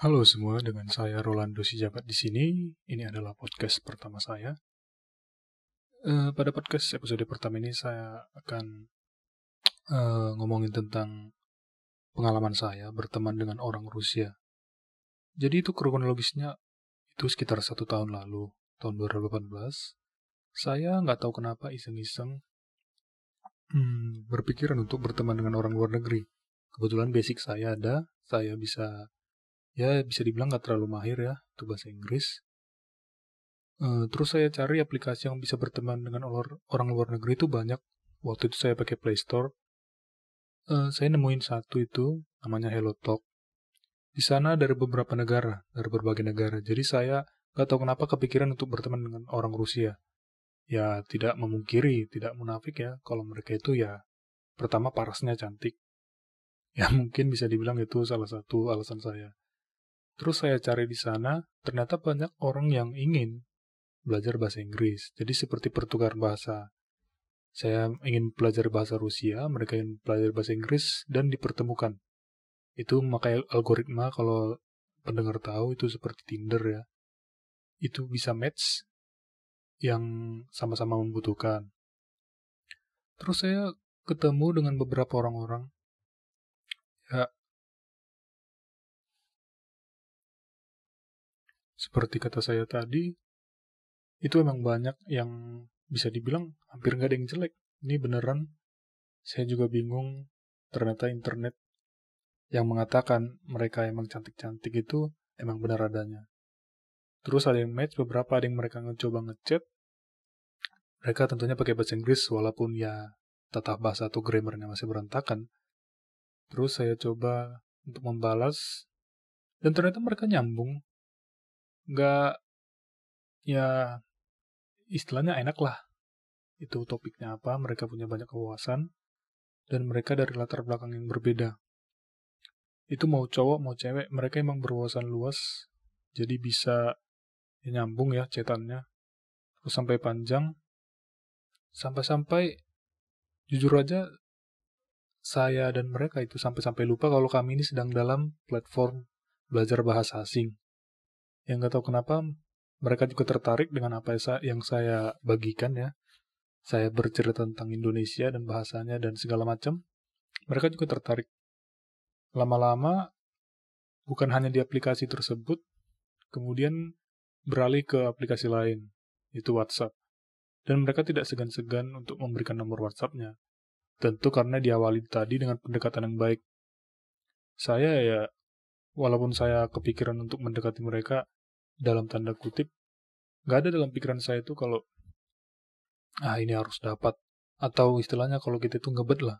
Halo semua, dengan saya Rolando Sijabat di sini. Ini adalah podcast pertama saya. Uh, pada podcast episode pertama ini saya akan uh, ngomongin tentang pengalaman saya berteman dengan orang Rusia. Jadi itu kronologisnya itu sekitar satu tahun lalu, tahun 2018. Saya nggak tahu kenapa iseng-iseng hmm, berpikiran untuk berteman dengan orang luar negeri. Kebetulan basic saya ada, saya bisa ya bisa dibilang nggak terlalu mahir ya untuk bahasa Inggris. Uh, terus saya cari aplikasi yang bisa berteman dengan orang luar negeri itu banyak. Waktu itu saya pakai Play Store. Uh, saya nemuin satu itu namanya Hello Talk. Di sana dari beberapa negara, dari berbagai negara. Jadi saya nggak tahu kenapa kepikiran untuk berteman dengan orang Rusia. Ya tidak memungkiri, tidak munafik ya. Kalau mereka itu ya pertama parasnya cantik. Ya mungkin bisa dibilang itu salah satu alasan saya. Terus saya cari di sana, ternyata banyak orang yang ingin belajar bahasa Inggris. Jadi seperti pertukar bahasa. Saya ingin belajar bahasa Rusia, mereka ingin belajar bahasa Inggris, dan dipertemukan. Itu memakai algoritma kalau pendengar tahu itu seperti Tinder ya. Itu bisa match yang sama-sama membutuhkan. Terus saya ketemu dengan beberapa orang-orang. Ya, seperti kata saya tadi, itu emang banyak yang bisa dibilang hampir nggak ada yang jelek. Ini beneran, saya juga bingung ternyata internet yang mengatakan mereka emang cantik-cantik itu emang benar adanya. Terus ada yang match, beberapa ada yang mereka ngecoba ngechat. Mereka tentunya pakai bahasa Inggris walaupun ya tata bahasa atau grammarnya masih berantakan. Terus saya coba untuk membalas dan ternyata mereka nyambung nggak ya istilahnya enak lah itu topiknya apa mereka punya banyak kewawasan dan mereka dari latar belakang yang berbeda. Itu mau cowok mau cewek mereka emang berwawasan luas jadi bisa ya, nyambung ya cetannya. Terus sampai panjang sampai-sampai jujur aja saya dan mereka itu sampai-sampai lupa kalau kami ini sedang dalam platform belajar bahasa asing yang nggak tahu kenapa mereka juga tertarik dengan apa yang saya bagikan ya. Saya bercerita tentang Indonesia dan bahasanya dan segala macam. Mereka juga tertarik. Lama-lama bukan hanya di aplikasi tersebut, kemudian beralih ke aplikasi lain, itu WhatsApp. Dan mereka tidak segan-segan untuk memberikan nomor WhatsAppnya. Tentu karena diawali tadi dengan pendekatan yang baik. Saya ya, walaupun saya kepikiran untuk mendekati mereka, dalam tanda kutip nggak ada dalam pikiran saya itu kalau ah ini harus dapat atau istilahnya kalau kita itu ngebet lah.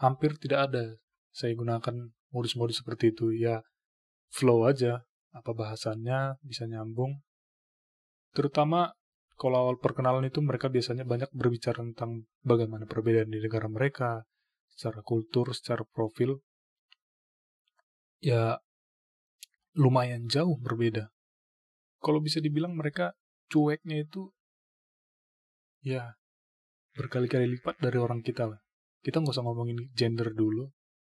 Hampir tidak ada. Saya gunakan modus-modus seperti itu. Ya flow aja. Apa bahasannya? Bisa nyambung. Terutama kalau awal perkenalan itu mereka biasanya banyak berbicara tentang bagaimana perbedaan di negara mereka secara kultur secara profil ya lumayan jauh berbeda kalau bisa dibilang mereka cueknya itu ya berkali-kali lipat dari orang kita lah. Kita nggak usah ngomongin gender dulu.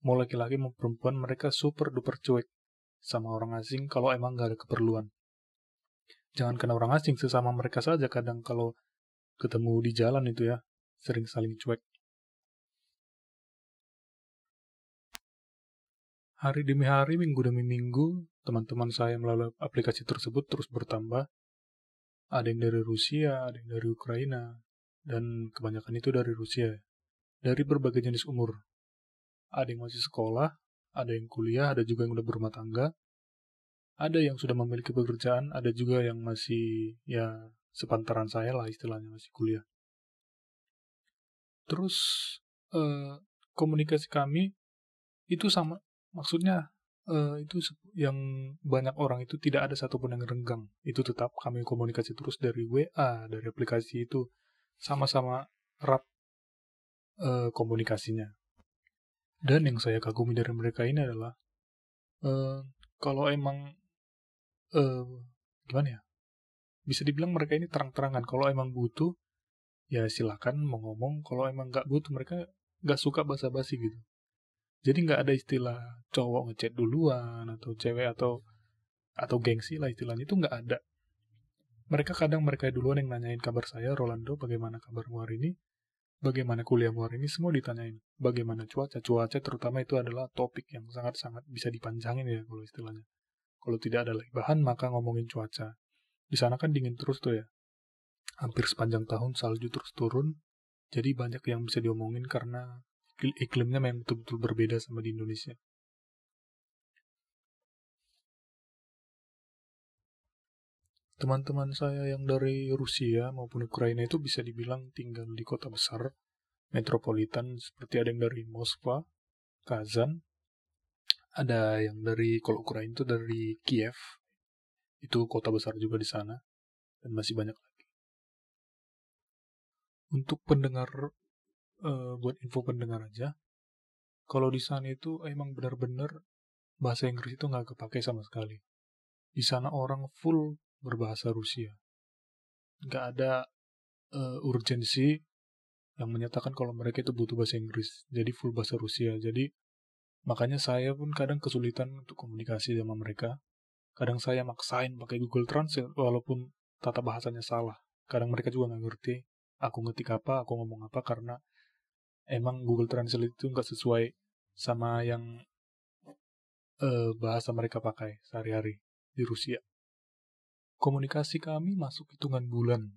Mau laki-laki mau perempuan mereka super duper cuek sama orang asing kalau emang nggak ada keperluan. Jangan kena orang asing sesama mereka saja kadang kalau ketemu di jalan itu ya sering saling cuek. Hari demi hari, minggu demi minggu, teman-teman saya melalui aplikasi tersebut terus bertambah. Ada yang dari Rusia, ada yang dari Ukraina, dan kebanyakan itu dari Rusia. Dari berbagai jenis umur. Ada yang masih sekolah, ada yang kuliah, ada juga yang udah berumah tangga. Ada yang sudah memiliki pekerjaan, ada juga yang masih ya sepantaran saya lah istilahnya masih kuliah. Terus eh, komunikasi kami itu sama maksudnya uh, itu yang banyak orang itu tidak ada satupun yang renggang. Itu tetap kami komunikasi terus dari WA, dari aplikasi itu sama-sama erat uh, komunikasinya. Dan yang saya kagumi dari mereka ini adalah uh, kalau emang uh, gimana ya? Bisa dibilang mereka ini terang-terangan. Kalau emang butuh, ya silakan mau ngomong. Kalau emang nggak butuh, mereka nggak suka basa-basi gitu. Jadi nggak ada istilah cowok ngechat duluan atau cewek atau atau gengsi lah istilahnya itu nggak ada. Mereka kadang mereka duluan yang nanyain kabar saya, Rolando, bagaimana kabarmu hari ini? Bagaimana kuliahmu hari ini? Semua ditanyain. Bagaimana cuaca? Cuaca terutama itu adalah topik yang sangat-sangat bisa dipanjangin ya kalau istilahnya. Kalau tidak ada lagi bahan, maka ngomongin cuaca. Di sana kan dingin terus tuh ya. Hampir sepanjang tahun salju terus turun. Jadi banyak yang bisa diomongin karena iklimnya memang betul-betul berbeda sama di Indonesia. Teman-teman saya yang dari Rusia maupun Ukraina itu bisa dibilang tinggal di kota besar, metropolitan, seperti ada yang dari Moskwa, Kazan, ada yang dari, kalau Ukraina itu dari Kiev, itu kota besar juga di sana, dan masih banyak lagi. Untuk pendengar, uh, buat info pendengar aja, kalau di sana itu emang benar-benar bahasa Inggris itu nggak kepake sama sekali. Di sana orang full berbahasa Rusia. Nggak ada uh, urgensi yang menyatakan kalau mereka itu butuh bahasa Inggris. Jadi full bahasa Rusia. Jadi makanya saya pun kadang kesulitan untuk komunikasi sama mereka. Kadang saya maksain pakai Google Translate walaupun tata bahasanya salah. Kadang mereka juga nggak ngerti aku ngetik apa, aku ngomong apa karena emang Google Translate itu nggak sesuai sama yang uh, bahasa mereka pakai sehari-hari di Rusia komunikasi kami masuk hitungan bulan.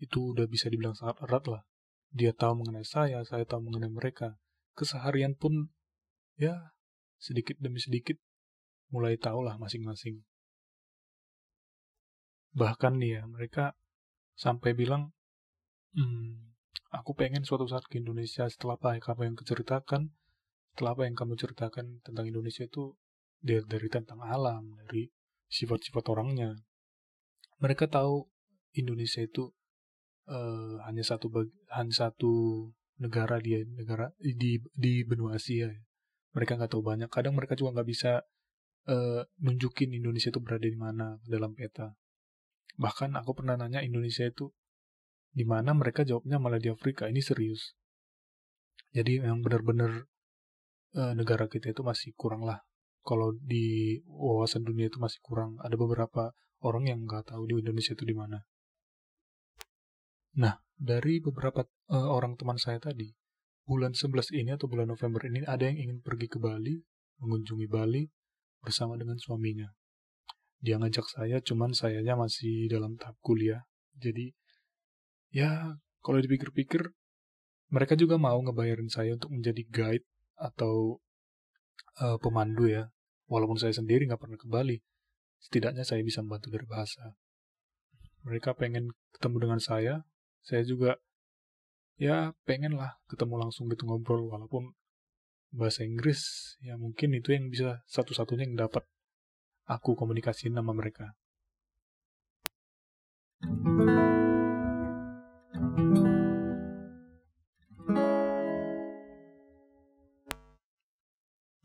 Itu udah bisa dibilang sangat erat lah. Dia tahu mengenai saya, saya tahu mengenai mereka. Keseharian pun, ya, sedikit demi sedikit mulai tahu lah masing-masing. Bahkan nih ya, mereka sampai bilang, hmm, aku pengen suatu saat ke Indonesia setelah apa yang kamu yang keceritakan, setelah apa yang kamu ceritakan tentang Indonesia itu dari, dari tentang alam, dari sifat-sifat orangnya. Mereka tahu Indonesia itu uh, hanya satu bagi, hanya satu negara dia negara di di benua Asia. Mereka nggak tahu banyak. Kadang mereka juga nggak bisa uh, nunjukin Indonesia itu berada di mana dalam peta. Bahkan aku pernah nanya Indonesia itu di mana mereka jawabnya malah di Afrika. Ini serius. Jadi memang benar-benar uh, negara kita itu masih kurang lah kalau di wawasan dunia itu masih kurang. Ada beberapa orang yang nggak tahu di Indonesia itu di mana. Nah, dari beberapa uh, orang teman saya tadi, bulan 11 ini atau bulan November ini ada yang ingin pergi ke Bali, mengunjungi Bali bersama dengan suaminya. Dia ngajak saya, cuman sayanya masih dalam tahap kuliah. Jadi, ya kalau dipikir-pikir, mereka juga mau ngebayarin saya untuk menjadi guide atau uh, pemandu ya. Walaupun saya sendiri nggak pernah ke Bali, setidaknya saya bisa membantu dari bahasa. Mereka pengen ketemu dengan saya, saya juga ya pengen lah ketemu langsung gitu ngobrol walaupun bahasa Inggris ya mungkin itu yang bisa satu-satunya yang dapat aku komunikasiin sama mereka. thank you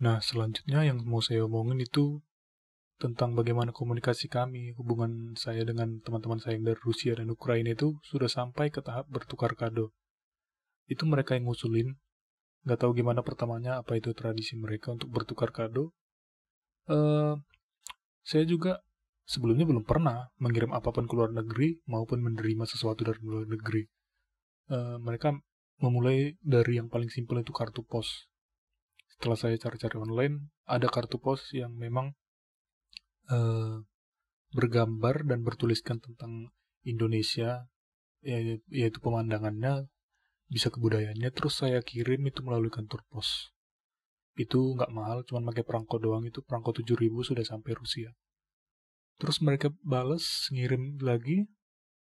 Nah, selanjutnya yang mau saya omongin itu tentang bagaimana komunikasi kami, hubungan saya dengan teman-teman saya yang dari Rusia dan Ukraina itu sudah sampai ke tahap bertukar kado. Itu mereka yang ngusulin, nggak tahu gimana pertamanya apa itu tradisi mereka untuk bertukar kado. Uh, saya juga sebelumnya belum pernah mengirim apa pun ke luar negeri maupun menerima sesuatu dari luar negeri. Uh, mereka memulai dari yang paling simpel itu kartu pos setelah saya cari-cari online ada kartu pos yang memang uh, bergambar dan bertuliskan tentang Indonesia ya, yaitu pemandangannya bisa kebudayaannya terus saya kirim itu melalui kantor pos. Itu nggak mahal cuman pakai perangko doang itu perangko 7000 sudah sampai Rusia. Terus mereka bales ngirim lagi.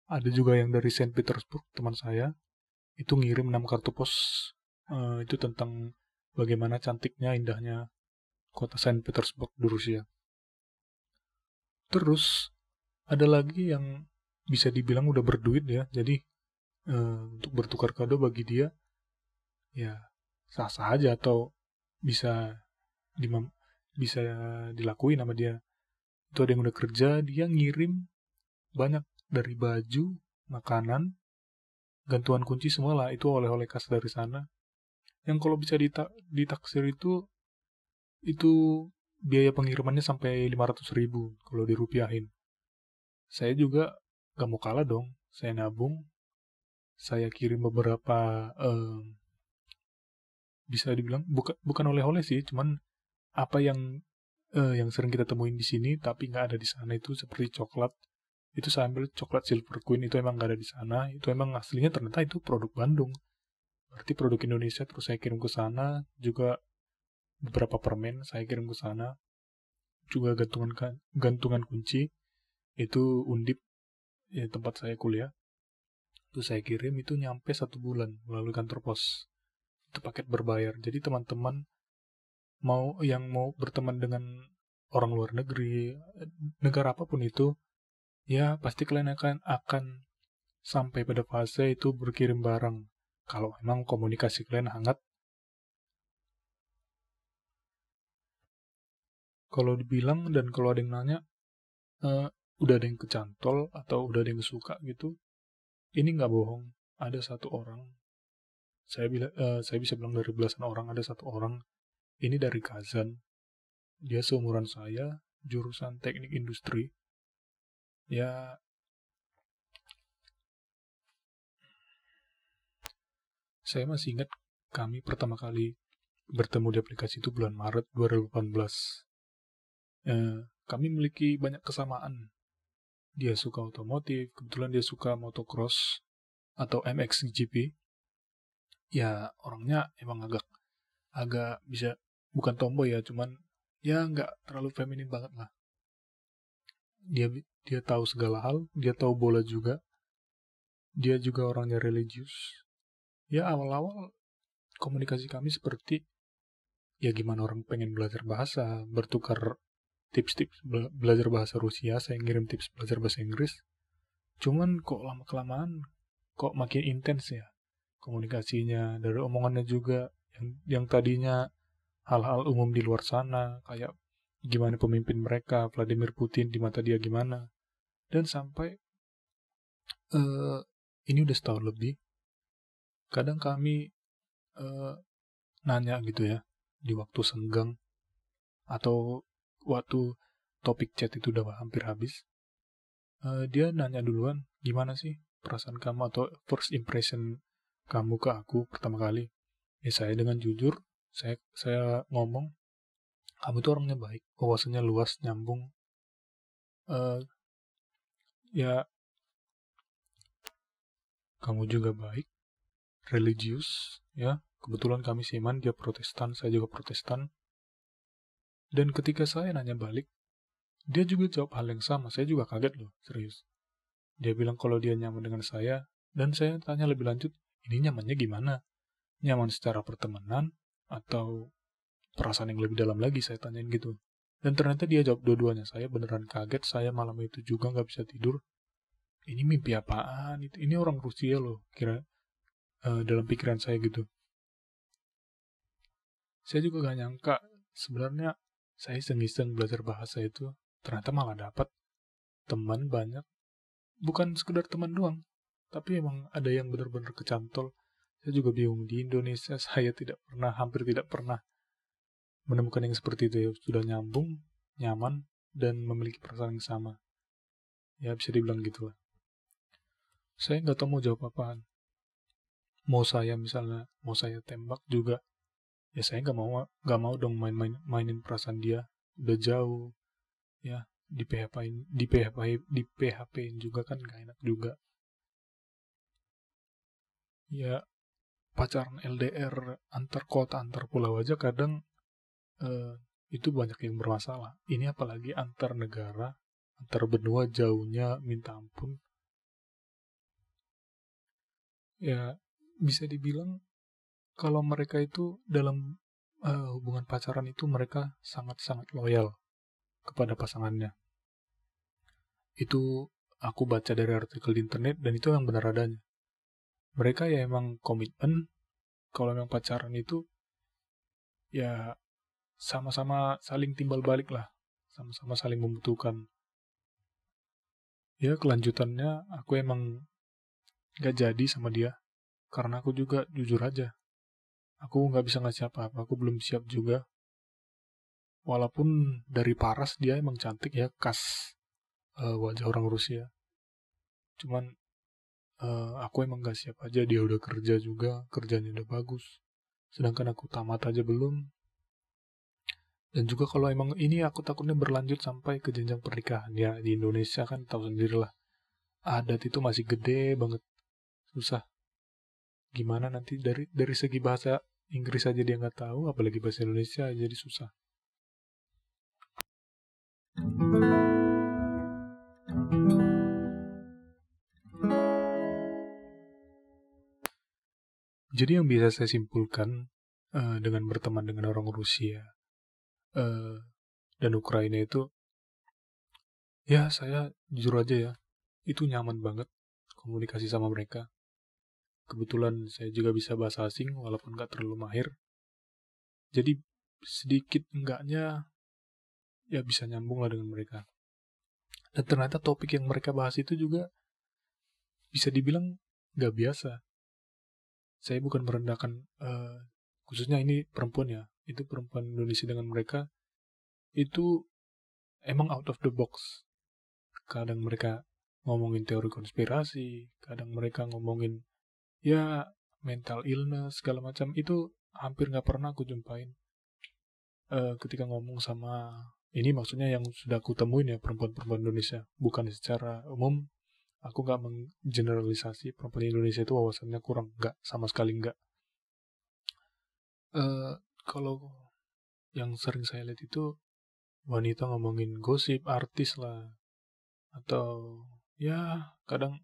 Ada juga yang dari Saint Petersburg teman saya. Itu ngirim 6 kartu pos uh, itu tentang bagaimana cantiknya, indahnya kota Saint Petersburg di Rusia. Terus ada lagi yang bisa dibilang udah berduit ya, jadi e, untuk bertukar kado bagi dia ya sah-sah aja atau bisa dimam, bisa dilakuin sama dia. Itu ada yang udah kerja, dia ngirim banyak dari baju, makanan, gantuan kunci semua lah itu oleh-oleh khas dari sana yang kalau bisa dita ditaksir itu itu biaya pengirimannya sampai 500 ribu kalau dirupiahin. Saya juga gak mau kalah dong. Saya nabung, saya kirim beberapa um, bisa dibilang bukan bukan oleh-oleh sih, cuman apa yang uh, yang sering kita temuin di sini tapi nggak ada di sana itu seperti coklat. Itu saya ambil coklat Silver Queen itu emang nggak ada di sana. Itu emang aslinya ternyata itu produk Bandung. Berarti produk Indonesia terus saya kirim ke sana juga beberapa permen saya kirim ke sana juga gantungan gantungan kunci itu undip ya tempat saya kuliah. Itu saya kirim itu nyampe satu bulan melalui kantor pos. Itu paket berbayar. Jadi teman-teman mau yang mau berteman dengan orang luar negeri negara apa pun itu ya pasti kalian akan akan sampai pada fase itu berkirim barang kalau memang komunikasi kalian hangat. Kalau dibilang dan kalau ada yang nanya uh, udah ada yang kecantol atau udah ada yang suka gitu ini nggak bohong. Ada satu orang saya bila uh, saya bisa bilang dari belasan orang ada satu orang ini dari Kazan. Dia seumuran saya jurusan teknik industri. Ya saya masih ingat kami pertama kali bertemu di aplikasi itu bulan Maret 2018 eh, kami memiliki banyak kesamaan. Dia suka otomotif, kebetulan dia suka motocross atau MXGP. Ya orangnya emang agak agak bisa bukan tomboy ya, cuman ya nggak terlalu feminin banget lah. Dia dia tahu segala hal, dia tahu bola juga. Dia juga orangnya religius. Ya awal-awal komunikasi kami seperti ya gimana orang pengen belajar bahasa, bertukar tips-tips belajar bahasa Rusia, saya ngirim tips belajar bahasa Inggris. Cuman kok lama kelamaan kok makin intens ya komunikasinya dari omongannya juga yang yang tadinya hal-hal umum di luar sana kayak gimana pemimpin mereka Vladimir Putin di mata dia gimana dan sampai uh, ini udah setahun lebih kadang kami uh, nanya gitu ya di waktu senggang atau waktu topik chat itu udah hampir habis, uh, dia nanya duluan, gimana sih perasaan kamu atau first impression kamu ke aku pertama kali? Ya saya dengan jujur, saya saya ngomong, kamu tuh orangnya baik, wawasannya luas, nyambung. Uh, ya, kamu juga baik, religius, ya. Kebetulan kami siman, dia protestan, saya juga protestan dan ketika saya nanya balik, dia juga jawab hal yang sama. Saya juga kaget loh, serius. Dia bilang kalau dia nyaman dengan saya, dan saya tanya lebih lanjut, ini nyamannya gimana? Nyaman secara pertemanan, atau perasaan yang lebih dalam lagi, saya tanyain gitu. Dan ternyata dia jawab dua-duanya. Saya beneran kaget, saya malam itu juga nggak bisa tidur. Ini mimpi apaan? Ini orang Rusia loh, kira uh, dalam pikiran saya gitu. Saya juga gak nyangka, sebenarnya saya iseng-iseng belajar bahasa itu ternyata malah dapat teman banyak. Bukan sekedar teman doang tapi emang ada yang benar-benar kecantol. Saya juga bingung di Indonesia saya tidak pernah hampir tidak pernah menemukan yang seperti itu ya. Sudah nyambung nyaman dan memiliki perasaan yang sama. Ya bisa dibilang gitu lah. Saya nggak tahu mau jawab apaan mau saya misalnya mau saya tembak juga ya saya nggak mau nggak mau dong main-main mainin perasaan dia. Udah jauh ya di PHP di PHP di PHP juga kan gak enak juga. Ya pacaran LDR antar kota antar pulau aja kadang eh, itu banyak yang bermasalah. Ini apalagi antar negara antar benua jauhnya minta ampun. Ya bisa dibilang kalau mereka itu dalam uh, hubungan pacaran itu mereka sangat-sangat loyal kepada pasangannya. Itu aku baca dari artikel di internet dan itu yang benar adanya. Mereka ya emang komitmen kalau memang pacaran itu ya sama-sama saling timbal balik lah, sama-sama saling membutuhkan. Ya kelanjutannya aku emang gak jadi sama dia karena aku juga jujur aja. Aku nggak bisa ngasih apa-apa aku belum siap juga. Walaupun dari paras dia emang cantik ya khas uh, wajah orang Rusia. Cuman uh, aku emang gak siap aja dia udah kerja juga kerjanya udah bagus. Sedangkan aku tamat aja belum. Dan juga kalau emang ini aku takutnya berlanjut sampai ke jenjang pernikahan. Ya di Indonesia kan tahu sendirilah. Adat itu masih gede banget. Susah gimana nanti dari dari segi bahasa Inggris aja dia nggak tahu apalagi bahasa Indonesia jadi susah. Jadi yang bisa saya simpulkan uh, dengan berteman dengan orang Rusia uh, dan Ukraina itu ya saya jujur aja ya itu nyaman banget komunikasi sama mereka kebetulan saya juga bisa bahasa asing walaupun gak terlalu mahir. Jadi sedikit enggaknya ya bisa nyambung lah dengan mereka. Dan ternyata topik yang mereka bahas itu juga bisa dibilang gak biasa. Saya bukan merendahkan uh, khususnya ini perempuan ya itu perempuan Indonesia dengan mereka itu emang out of the box. Kadang mereka ngomongin teori konspirasi kadang mereka ngomongin ya mental illness segala macam. Itu hampir nggak pernah aku jumpain. Uh, ketika ngomong sama ini maksudnya yang sudah aku temuin ya perempuan-perempuan Indonesia. Bukan secara umum aku nggak menggeneralisasi perempuan Indonesia itu wawasannya kurang. Nggak sama sekali nggak. Uh, kalau yang sering saya lihat itu wanita ngomongin gosip artis lah. Atau ya kadang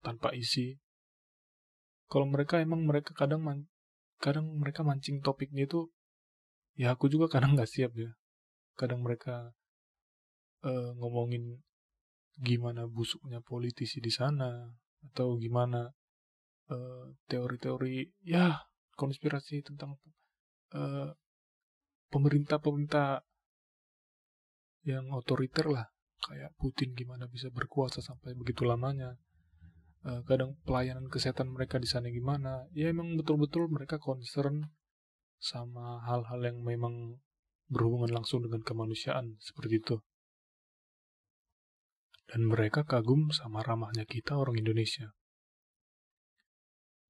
tanpa isi kalau mereka emang mereka kadang man, kadang mereka mancing topiknya itu ya aku juga kadang nggak siap ya. Kadang mereka uh, ngomongin gimana busuknya politisi di sana atau gimana eh, teori-teori uh, ya konspirasi tentang uh, pemerintah-pemerintah yang otoriter lah. Kayak Putin gimana bisa berkuasa sampai begitu lamanya uh, kadang pelayanan kesehatan mereka di sana gimana. Ya emang betul-betul mereka concern sama hal-hal yang memang berhubungan langsung dengan kemanusiaan seperti itu. Dan mereka kagum sama ramahnya kita orang Indonesia.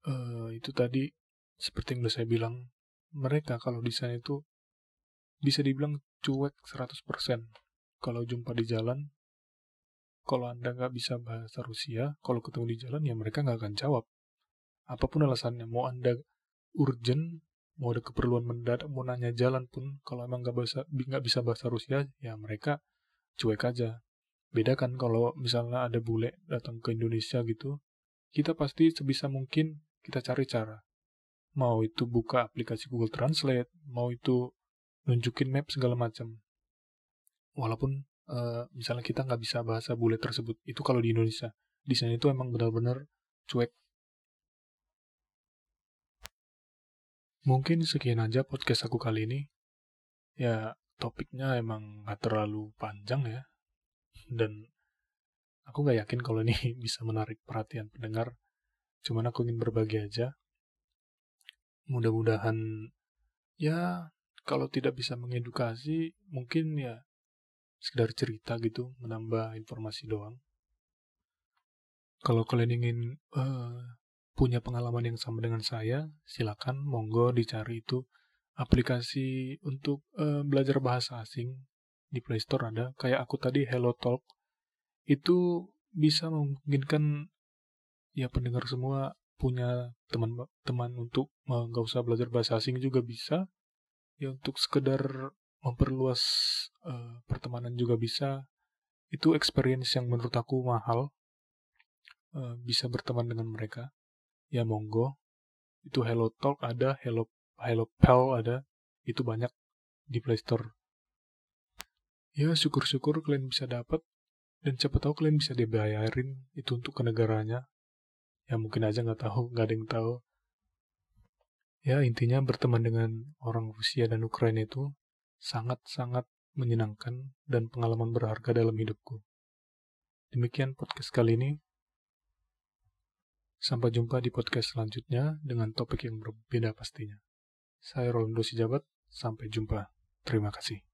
Uh, itu tadi seperti yang udah saya bilang mereka kalau di sana itu bisa dibilang cuek 100%. Kalau jumpa di jalan, kalau Anda nggak bisa bahasa Rusia, kalau ketemu di jalan ya mereka nggak akan jawab. Apa pun alasannya, mau Anda urgent, mau ada keperluan mendadak, mau nanya jalan pun, kalau emang nggak bisa nggak bisa bahasa Rusia, ya mereka cuek aja. Beda kan kalau misalnya ada bule datang ke Indonesia gitu, kita pasti sebisa mungkin kita cari cara. Mau itu buka aplikasi Google Translate, mau itu nunjukin map segala macam walaupun uh, misalnya kita nggak bisa bahasa bule tersebut itu kalau di Indonesia. Di sana itu emang benar-benar cuek. Mungkin sekian aja podcast aku kali ini. Ya topiknya emang nggak terlalu panjang ya. Dan aku nggak yakin kalau ini bisa menarik perhatian pendengar. Cuman aku ingin berbagi aja. Mudah-mudahan ya kalau tidak bisa mengedukasi mungkin ya sekedar cerita gitu menambah informasi doang. Kalau kalian ingin uh, punya pengalaman yang sama dengan saya silakan monggo dicari itu aplikasi untuk uh, belajar bahasa asing di Play Store ada. Kayak aku tadi Hello Talk. Itu bisa memungkinkan ya pendengar semua punya teman-teman untuk nggak usah belajar bahasa asing juga bisa. Ya untuk sekedar memperluas uh, pertemanan juga bisa. Itu experience yang menurut aku mahal uh, bisa berteman dengan mereka. Ya monggo. Itu Hello Talk ada Hello Hello Pal ada. Itu banyak di Play Store. Ya syukur-syukur kalian bisa dapat. Dan siapa tahu kalian bisa dibayarin itu untuk ke negaranya ya mungkin aja nggak tahu nggak ada yang tahu. Ya, intinya berteman dengan orang Rusia dan Ukraina itu sangat-sangat menyenangkan dan pengalaman berharga dalam hidupku. Demikian podcast kali ini. Sampai jumpa di podcast selanjutnya dengan topik yang berbeda pastinya. Saya Rolando Sijabat, sampai jumpa. Terima kasih.